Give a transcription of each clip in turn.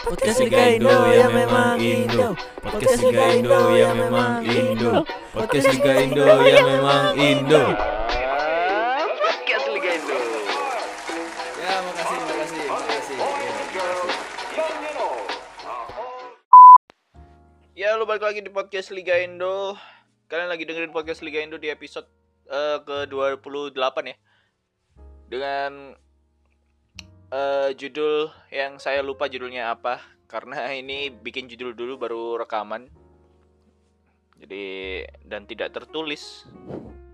Podcast Liga Indo ya memang Indo. Podcast Liga Indo ya memang Indo. Podcast Liga Indo ya memang Indo. Podcast Liga Indo. Ya makasih makasih makasih. Ya, lu balik lagi di podcast Liga Indo. Kalian lagi dengerin podcast Liga Indo di episode eh, ke-28 ya. Dengan eh, judul yang saya lupa judulnya apa karena ini bikin judul dulu baru rekaman. Jadi dan tidak tertulis.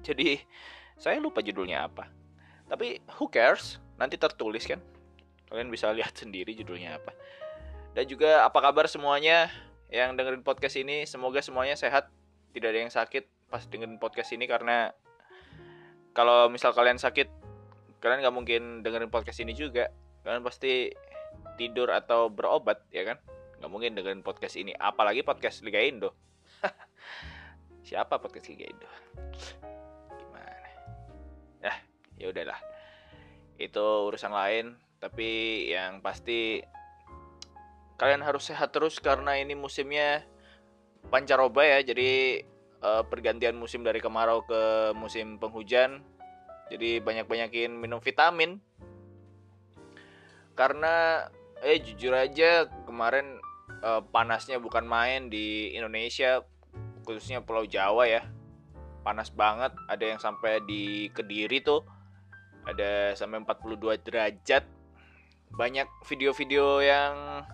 Jadi saya lupa judulnya apa. Tapi who cares? Nanti tertulis kan. Kalian bisa lihat sendiri judulnya apa. Dan juga apa kabar semuanya yang dengerin podcast ini semoga semuanya sehat tidak ada yang sakit pas dengerin podcast ini karena kalau misal kalian sakit kalian nggak mungkin dengerin podcast ini juga kalian pasti tidur atau berobat ya kan? Nggak mungkin dengerin podcast ini. Apalagi podcast Liga Indo. Siapa podcast Liga Indo? Gimana? Ya ya udahlah. Itu urusan lain tapi yang pasti kalian harus sehat terus karena ini musimnya pancaroba ya. Jadi eh, pergantian musim dari kemarau ke musim penghujan. Jadi banyak-banyakin minum vitamin karena eh jujur aja kemarin eh, panasnya bukan main di Indonesia khususnya Pulau Jawa ya. Panas banget ada yang sampai di Kediri tuh ada sampai 42 derajat. Banyak video-video yang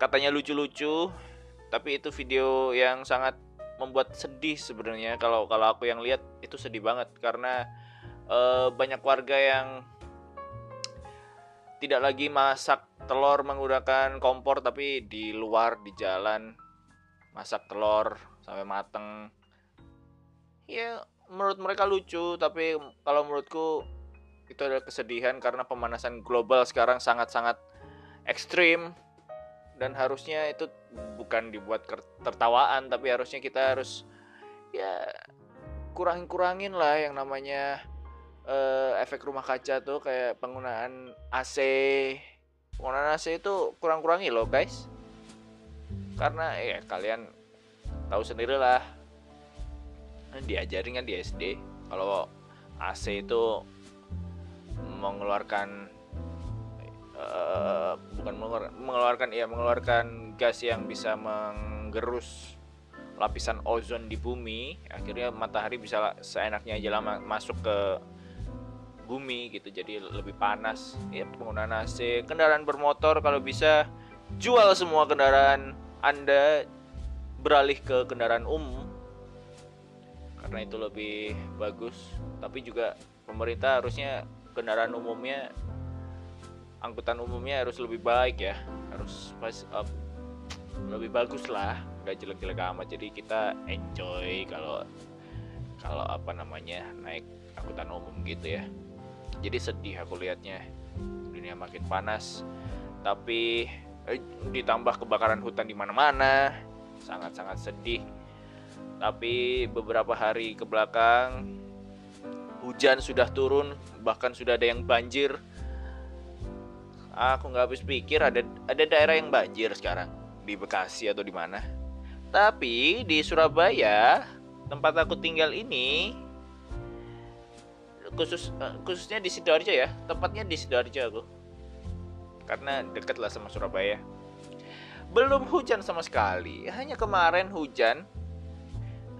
katanya lucu-lucu tapi itu video yang sangat membuat sedih sebenarnya. Kalau kalau aku yang lihat itu sedih banget. Karena eh, banyak warga yang tidak lagi masak telur menggunakan kompor tapi di luar di jalan masak telur sampai mateng. Ya menurut mereka lucu tapi kalau menurutku itu adalah kesedihan karena pemanasan global sekarang sangat-sangat ekstrim. Dan harusnya itu bukan dibuat tertawaan tapi harusnya kita harus ya kurangin kurangin lah yang namanya eh, efek rumah kaca tuh kayak penggunaan AC penggunaan AC itu kurang kurangi loh guys. Karena ya kalian tahu sendiri lah. Diajarin kan di SD kalau AC itu mengeluarkan eh, bukan mengeluarkan, mengeluarkan ya mengeluarkan gas yang bisa menggerus lapisan ozon di bumi akhirnya matahari bisa seenaknya aja lama masuk ke bumi gitu jadi lebih panas ya penggunaan AC kendaraan bermotor kalau bisa jual semua kendaraan anda beralih ke kendaraan umum. Karena itu lebih bagus tapi juga pemerintah harusnya kendaraan umumnya angkutan umumnya harus lebih baik ya harus pas up lebih bagus lah nggak jelek-jelek amat. Jadi kita enjoy kalau kalau apa namanya naik angkutan umum gitu ya jadi sedih aku lihatnya dunia makin panas. Tapi eh, ditambah kebakaran hutan di mana-mana sangat-sangat sedih. Tapi beberapa hari ke belakang hujan sudah turun bahkan sudah ada yang banjir. Aku nggak habis pikir ada ada daerah yang banjir sekarang di Bekasi atau di mana. Tapi di Surabaya tempat aku tinggal ini khusus eh, khususnya di sidoarjo ya. Tempatnya di sidoarjo aku. Karena deket lah sama Surabaya. Belum hujan sama sekali. Hanya kemarin hujan.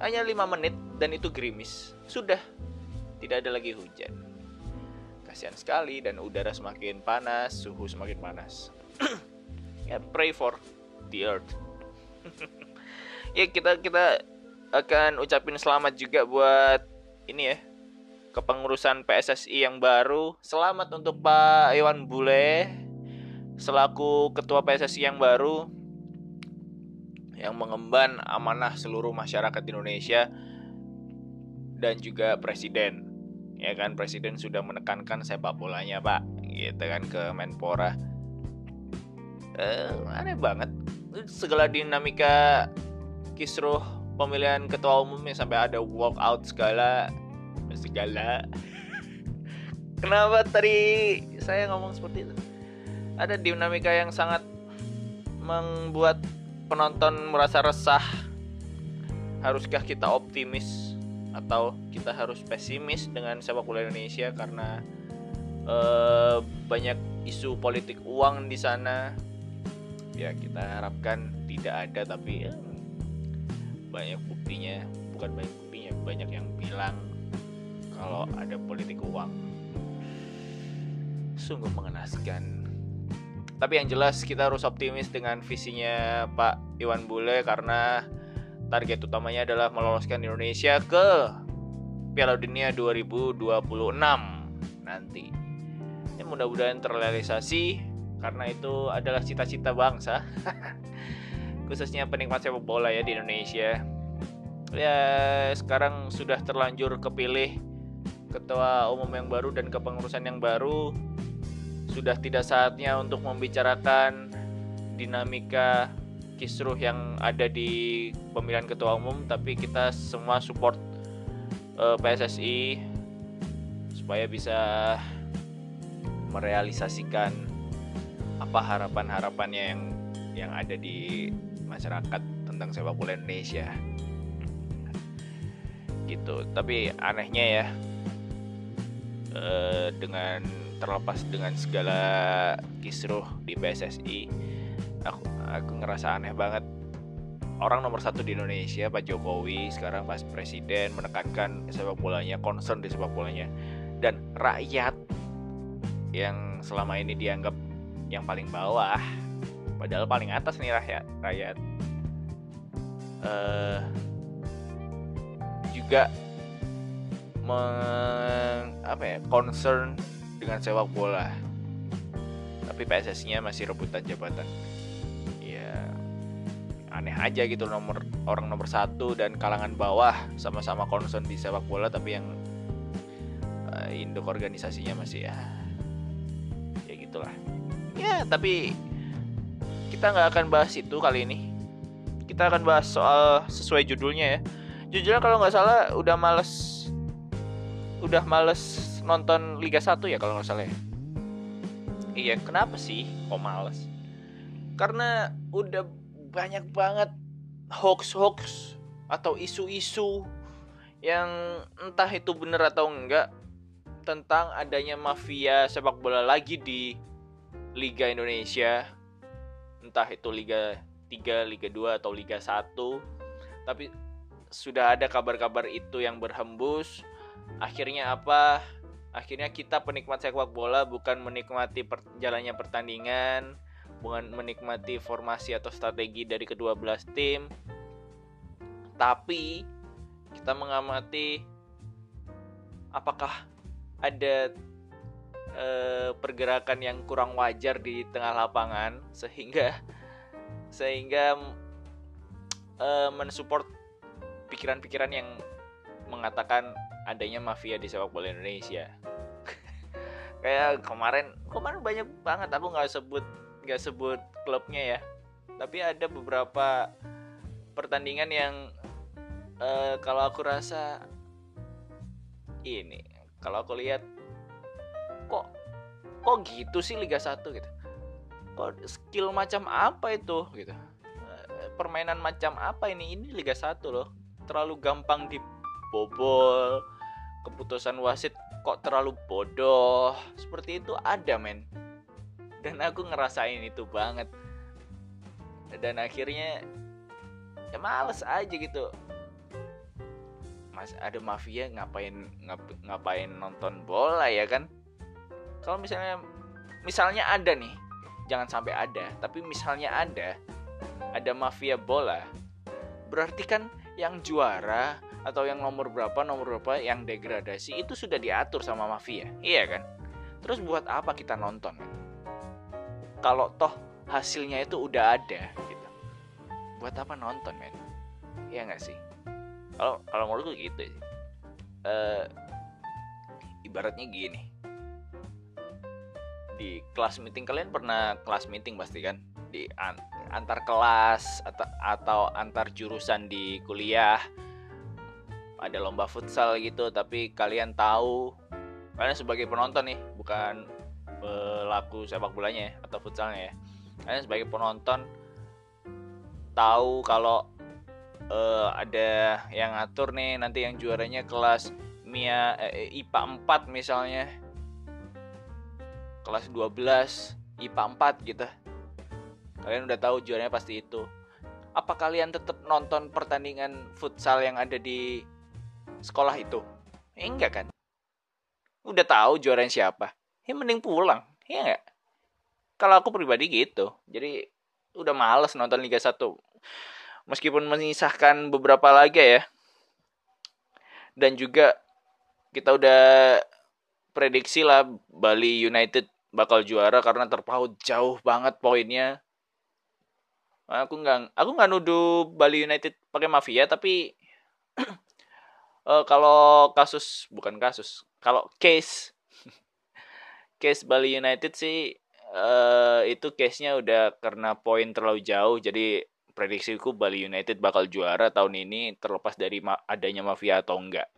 Hanya lima menit dan itu gerimis. Sudah tidak ada lagi hujan. Kasihan sekali dan udara semakin panas suhu semakin panas. Ya pray for the earth. Ya kita kita akan ucapin selamat juga buat ini ya kepengurusan PSSI yang baru. Selamat untuk Pak Iwan Bule selaku ketua PSSI yang baru yang mengemban amanah seluruh masyarakat Indonesia dan juga presiden. Ya kan presiden sudah menekankan sepak bolanya pak gitu kan ke Menpora. Eh, aneh banget. Segala dinamika kisruh pemilihan ketua umumnya sampai ada walkout segala segala. Kenapa tadi saya ngomong seperti itu? Ada dinamika yang sangat membuat penonton merasa resah. Haruskah kita optimis atau kita harus pesimis dengan sepak bola Indonesia karena uh, banyak isu politik uang di sana? Ya kita harapkan tidak ada tapi ya, banyak buktinya. Bukan banyak buktinya banyak yang bilang kalau ada politik uang sungguh mengenaskan tapi yang jelas kita harus optimis dengan visinya Pak Iwan Bule karena target utamanya adalah meloloskan Indonesia ke Piala Dunia 2026 nanti. Ya mudah-mudahan terrealisasi karena itu adalah cita-cita bangsa. Khususnya penikmat sepak bola ya di Indonesia. Ya sekarang sudah terlanjur kepilih ketua umum yang baru dan kepengurusan yang baru sudah tidak saatnya untuk membicarakan dinamika kisruh yang ada di pemilihan ketua umum tapi kita semua support uh, eh, PSSI supaya bisa merealisasikan apa harapan-harapannya yang yang ada di masyarakat tentang sepak bola Indonesia. Gitu. Tapi anehnya ya uh, dengan terlepas dengan segala kisruh di PSSI aku aku ngerasa aneh banget. Orang nomor satu di Indonesia Pak Jokowi sekarang Pak Presiden menekankan sepak bolanya concern di sepak bolanya. Dan rakyat yang selama ini dianggap yang paling bawah padahal paling atas nih rakyat rakyat uh, juga meng, apa ya concern dengan sepak bola. Tapi PSSI-nya masih rebutan jabatan. Ya aneh aja gitu nomor orang nomor satu dan kalangan bawah sama-sama concern di sepak bola tapi yang uh, induk organisasinya masih ya ya gitulah. Ya tapi kita nggak akan bahas itu kali ini. Kita akan bahas soal sesuai judulnya ya. Jujurnya kalau nggak salah udah males udah males nonton Liga 1 ya kalau nggak salah ya. Iya, kenapa sih kok males? Karena udah banyak banget hoax-hoax atau isu-isu yang entah itu bener atau enggak tentang adanya mafia sepak bola lagi di Liga Indonesia. Entah itu Liga 3, Liga 2 atau Liga 1. Tapi sudah ada kabar-kabar itu yang berhembus. Akhirnya apa? akhirnya kita penikmat sepak bola bukan menikmati per, jalannya pertandingan bukan menikmati formasi atau strategi dari kedua belas tim tapi kita mengamati apakah ada e, pergerakan yang kurang wajar di tengah lapangan sehingga sehingga e, mensupport pikiran-pikiran yang mengatakan adanya mafia di sepak bola Indonesia. Kayak kemarin kemarin banyak banget aku nggak sebut nggak sebut klubnya ya. Tapi ada beberapa pertandingan yang uh, kalau aku rasa ini kalau aku lihat kok kok gitu sih Liga 1 gitu? Kok skill macam apa itu gitu? Eh, permainan macam apa ini? Ini Liga 1 loh. Terlalu gampang dibobol keputusan wasit kok terlalu bodoh. Seperti itu ada men. Dan aku ngerasain itu banget. Dan akhirnya ya males aja gitu. Mas ada mafia ngapain ngap, ngapain nonton bola ya kan? Kalau misalnya misalnya ada nih jangan sampai ada tapi misalnya ada ada mafia bola berarti kan yang juara atau yang nomor berapa nomor berapa yang degradasi itu sudah diatur sama mafia. Iya kan? Terus buat apa kita nonton? Kalau toh hasilnya itu udah ada gitu. Buat apa nonton men? Iya nggak sih? Kalau kalau menurutku gitu sih. Uh, ibaratnya gini. Di kelas meeting kalian pernah kelas meeting pasti kan? Di an antar kelas atau antar jurusan di kuliah ada lomba futsal gitu tapi kalian tahu kalian sebagai penonton nih bukan pelaku sepak bolanya ya, atau futsalnya ya. Kalian sebagai penonton tahu kalau eh, ada yang ngatur nih nanti yang juaranya kelas MIA eh, IPA 4 misalnya. Kelas 12 IPA 4 gitu. Kalian udah tahu juaranya pasti itu. Apa kalian tetap nonton pertandingan futsal yang ada di sekolah itu. Eh, enggak kan? Udah tahu juaranya siapa. Ya mending pulang ya enggak? Kalau aku pribadi gitu. Jadi udah males nonton Liga 1 meskipun menyisahkan beberapa laga ya. Dan juga kita udah prediksi lah Bali United bakal juara karena terpaut jauh banget poinnya. Aku nggak aku nggak nuduh Bali United pakai mafia tapi uh, kalau kasus bukan kasus kalau case. Case Bali United sih uh, itu case-nya udah karena poin terlalu jauh. Jadi prediksiku Bali United bakal juara tahun ini terlepas dari ma adanya mafia atau enggak.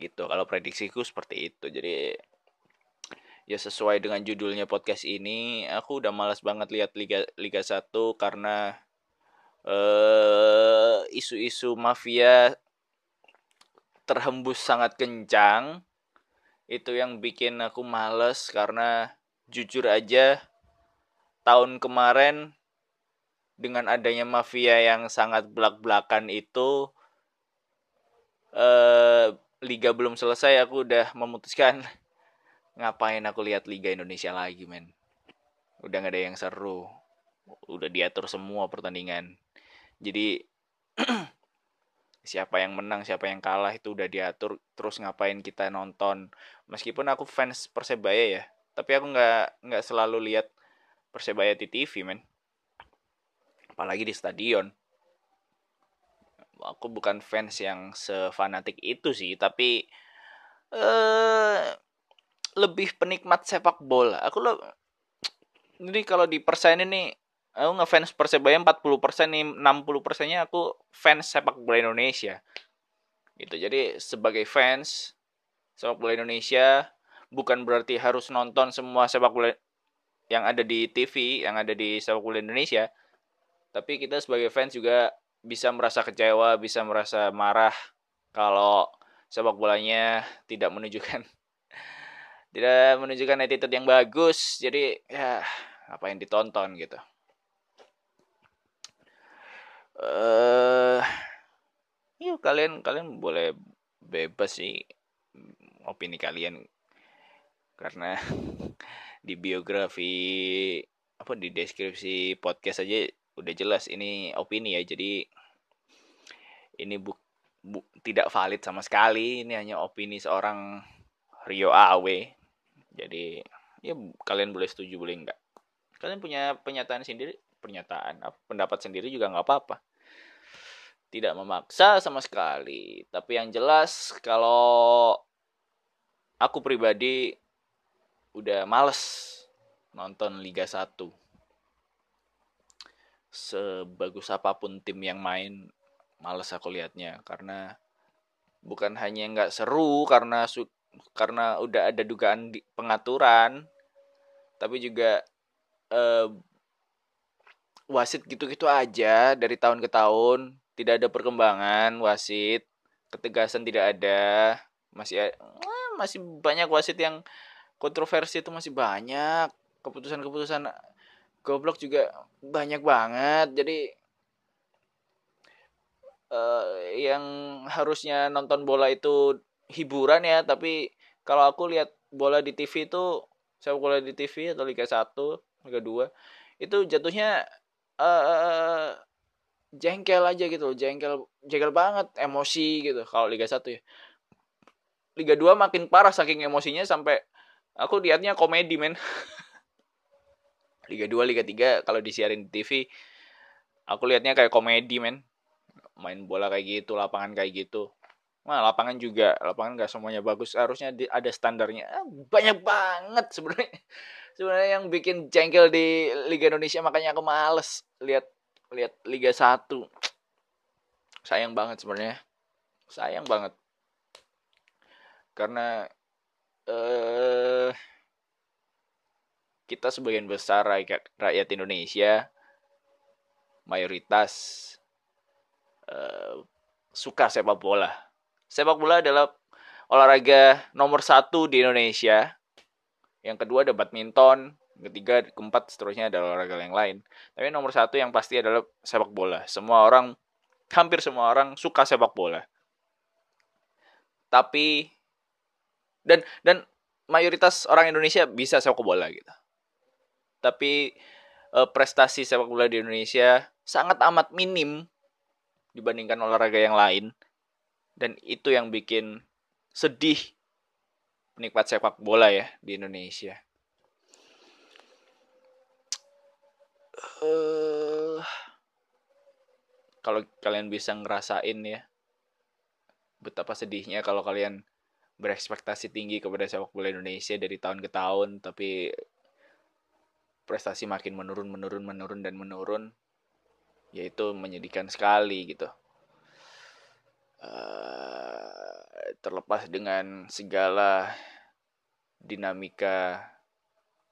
Gitu kalau prediksiku seperti itu. Jadi ya sesuai dengan judulnya podcast ini aku udah malas banget lihat liga liga 1 karena eh, isu-isu mafia terhembus sangat kencang itu yang bikin aku males karena jujur aja tahun kemarin dengan adanya mafia yang sangat belak-belakan itu eh, liga belum selesai aku udah memutuskan ngapain aku lihat Liga Indonesia lagi men? Udah gak ada yang seru. Udah diatur semua pertandingan. Jadi siapa yang menang siapa yang kalah itu udah diatur terus ngapain kita nonton. Meskipun aku fans persebaya ya tapi aku nggak nggak selalu lihat persebaya di TV men. Apalagi di stadion. Aku bukan fans yang sefanatik itu sih tapi eh lebih penikmat sepak bola. Aku lo jadi kalau di persen ini aku ngefans Persebaya 40% nih 60 persennya aku fans sepak bola Indonesia. Gitu. Jadi sebagai fans sepak bola Indonesia bukan berarti harus nonton semua sepak bola yang ada di TV, yang ada di sepak bola Indonesia. Tapi kita sebagai fans juga bisa merasa kecewa, bisa merasa marah kalau sepak bolanya tidak menunjukkan tidak menunjukkan attitude yang bagus jadi ya apa yang ditonton gitu eh uh, yuk kalian kalian boleh bebas sih opini kalian. Karena di biografi apa di deskripsi podcast aja udah jelas ini opini ya. Jadi ini bu, bu tidak valid sama sekali. Ini hanya opini seorang Rio Awe jadi ya kalian boleh setuju boleh enggak kalian punya pernyataan sendiri pernyataan. Pendapat sendiri juga nggak apa-apa. Tidak memaksa sama sekali. Tapi yang jelas kalau aku pribadi udah males nonton Liga 1 sebagus apa pun tim yang main males aku lihatnya karena bukan hanya nggak seru karena karena udah ada dugaan di pengaturan tapi juga eh, wasit gitu-gitu aja dari tahun ke tahun. Tidak ada perkembangan wasit. Ketegasan tidak ada. Masih masih banyak wasit yang kontroversi itu masih banyak. Keputusan-keputusan goblok juga banyak banget. Jadi uh, yang harusnya nonton bola itu hiburan ya tapi kalau aku lihat bola di TV itu saya bola di TV atau Liga 1 Liga 2 itu jatuhnya uh, jengkel aja gitu jengkel jengkel banget emosi gitu kalau Liga 1 ya Liga 2 makin parah saking emosinya sampai aku lihatnya komedi men Liga 2 Liga 3 kalau disiarin di TV aku lihatnya kayak komedi men main bola kayak gitu lapangan kayak gitu Nah, lapangan juga, lapangan nggak semuanya bagus. Harusnya ada standarnya. Ah, banyak banget sebenarnya. Sebenarnya yang bikin jengkel di Liga Indonesia makanya aku males lihat lihat Liga 1. Sayang banget sebenarnya. Sayang banget. Karena eh kita sebagian besar rakyat, rakyat Indonesia mayoritas uh, suka sepak bola. Sepak bola adalah olahraga nomor satu di Indonesia. Yang kedua ada badminton, ketiga, keempat, seterusnya adalah olahraga yang lain. Tapi nomor satu yang pasti adalah sepak bola. Semua orang, hampir semua orang suka sepak bola. Tapi dan dan mayoritas orang Indonesia bisa sepak bola gitu. Tapi eh, prestasi sepak bola di Indonesia sangat amat minim dibandingkan olahraga yang lain. Dan itu yang bikin sedih penikmat sepak bola ya di Indonesia. Uh, kalau kalian bisa ngerasain ya betapa sedihnya kalau kalian berekspektasi tinggi kepada sepak bola Indonesia dari tahun ke tahun tapi prestasi makin menurun menurun menurun dan menurun yaitu menyedihkan sekali gitu uh, terlepas dengan segala dinamika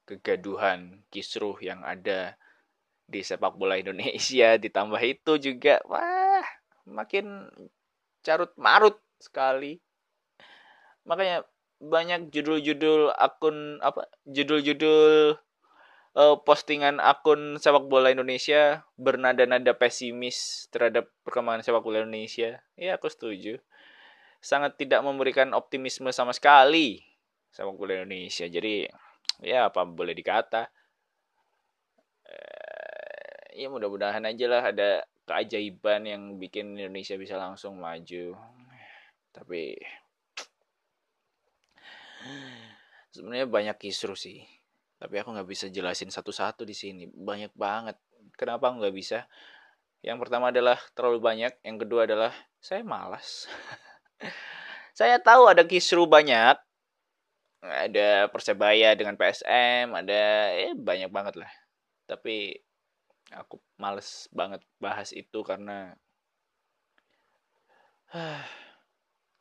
kegaduhan kisruh yang ada di sepak bola Indonesia ditambah itu juga wah makin carut marut sekali. Makanya banyak judul-judul akun apa judul-judul uh, postingan akun sepak bola Indonesia bernada-nada pesimis terhadap perkembangan sepak bola Indonesia. Ya aku setuju sangat tidak memberikan optimisme sama sekali sepak bola Indonesia. Jadi ya apa boleh dikata uh, ya mudah-mudahan aja lah ada keajaiban yang bikin Indonesia bisa langsung maju. Tapi sebenarnya banyak kisru sih. Tapi aku nggak bisa jelasin satu-satu di sini. Banyak banget. Kenapa nggak bisa? Yang pertama adalah terlalu banyak. Yang kedua adalah saya malas saya tahu ada kisru banyak. Ada persebaya dengan PSM ada eh banyak banget lah. Tapi aku males banget bahas itu karena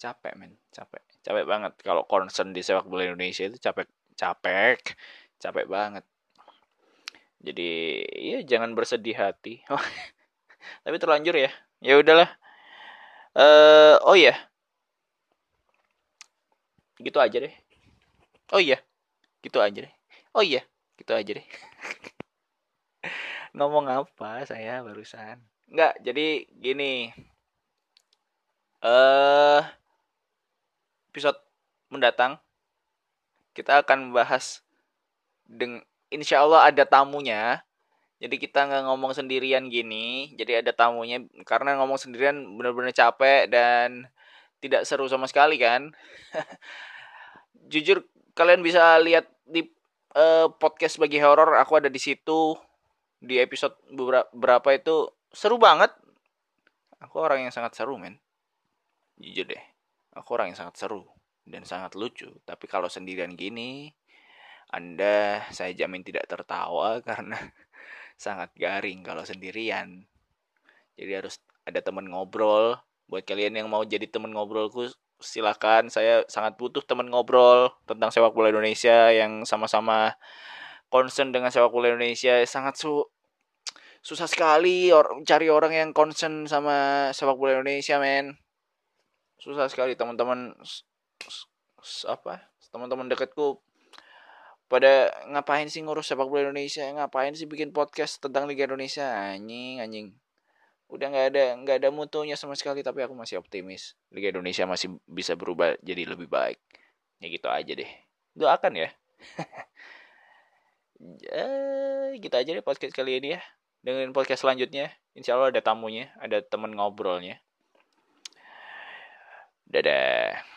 capek men. Capek. Capek banget. Kalau concern di sepak bola Indonesia itu capek capek. Capek banget. Jadi ya jangan bersedih hati. Tapi terlanjur ya. Ya udahlah. Uh, oh ya gitu aja deh. Oh iya. Gitu aja deh. Oh iya. Gitu aja deh. Ngomong apa saya barusan? Nggak jadi gini. Eh uh, episode mendatang kita akan membahas deng insya Allah ada tamunya. Jadi kita nggak ngomong sendirian gini. Jadi ada tamunya karena ngomong sendirian benar-benar capek dan tidak seru sama sekali kan jujur kalian bisa lihat di uh, podcast bagi horor aku ada di situ di episode beberapa itu seru banget aku orang yang sangat seru men jujur deh Aku orang yang sangat seru dan sangat lucu. Tapi kalau sendirian gini, Anda saya jamin tidak tertawa karena sangat garing kalau sendirian. Jadi harus ada teman ngobrol. Buat kalian yang mau jadi teman ngobrolku, silakan. Saya sangat butuh teman ngobrol tentang sepak bola Indonesia yang sama-sama concern dengan sepak bola Indonesia. Sangat su susah sekali or cari orang yang concern sama sepak bola Indonesia, men susah sekali teman-teman apa teman-teman dekatku pada ngapain sih ngurus sepak bola Indonesia ngapain sih bikin podcast tentang Liga Indonesia anjing anjing udah nggak ada nggak ada mutunya sama sekali tapi aku masih optimis. Liga Indonesia masih bisa berubah jadi lebih baik. Ya gitu aja deh. Doakan ya. Ya gitu aja deh podcast kali ini ya. Dengan podcast selanjutnya. Insya Allah ada tamunya ada teman ngobrolnya. Dadah.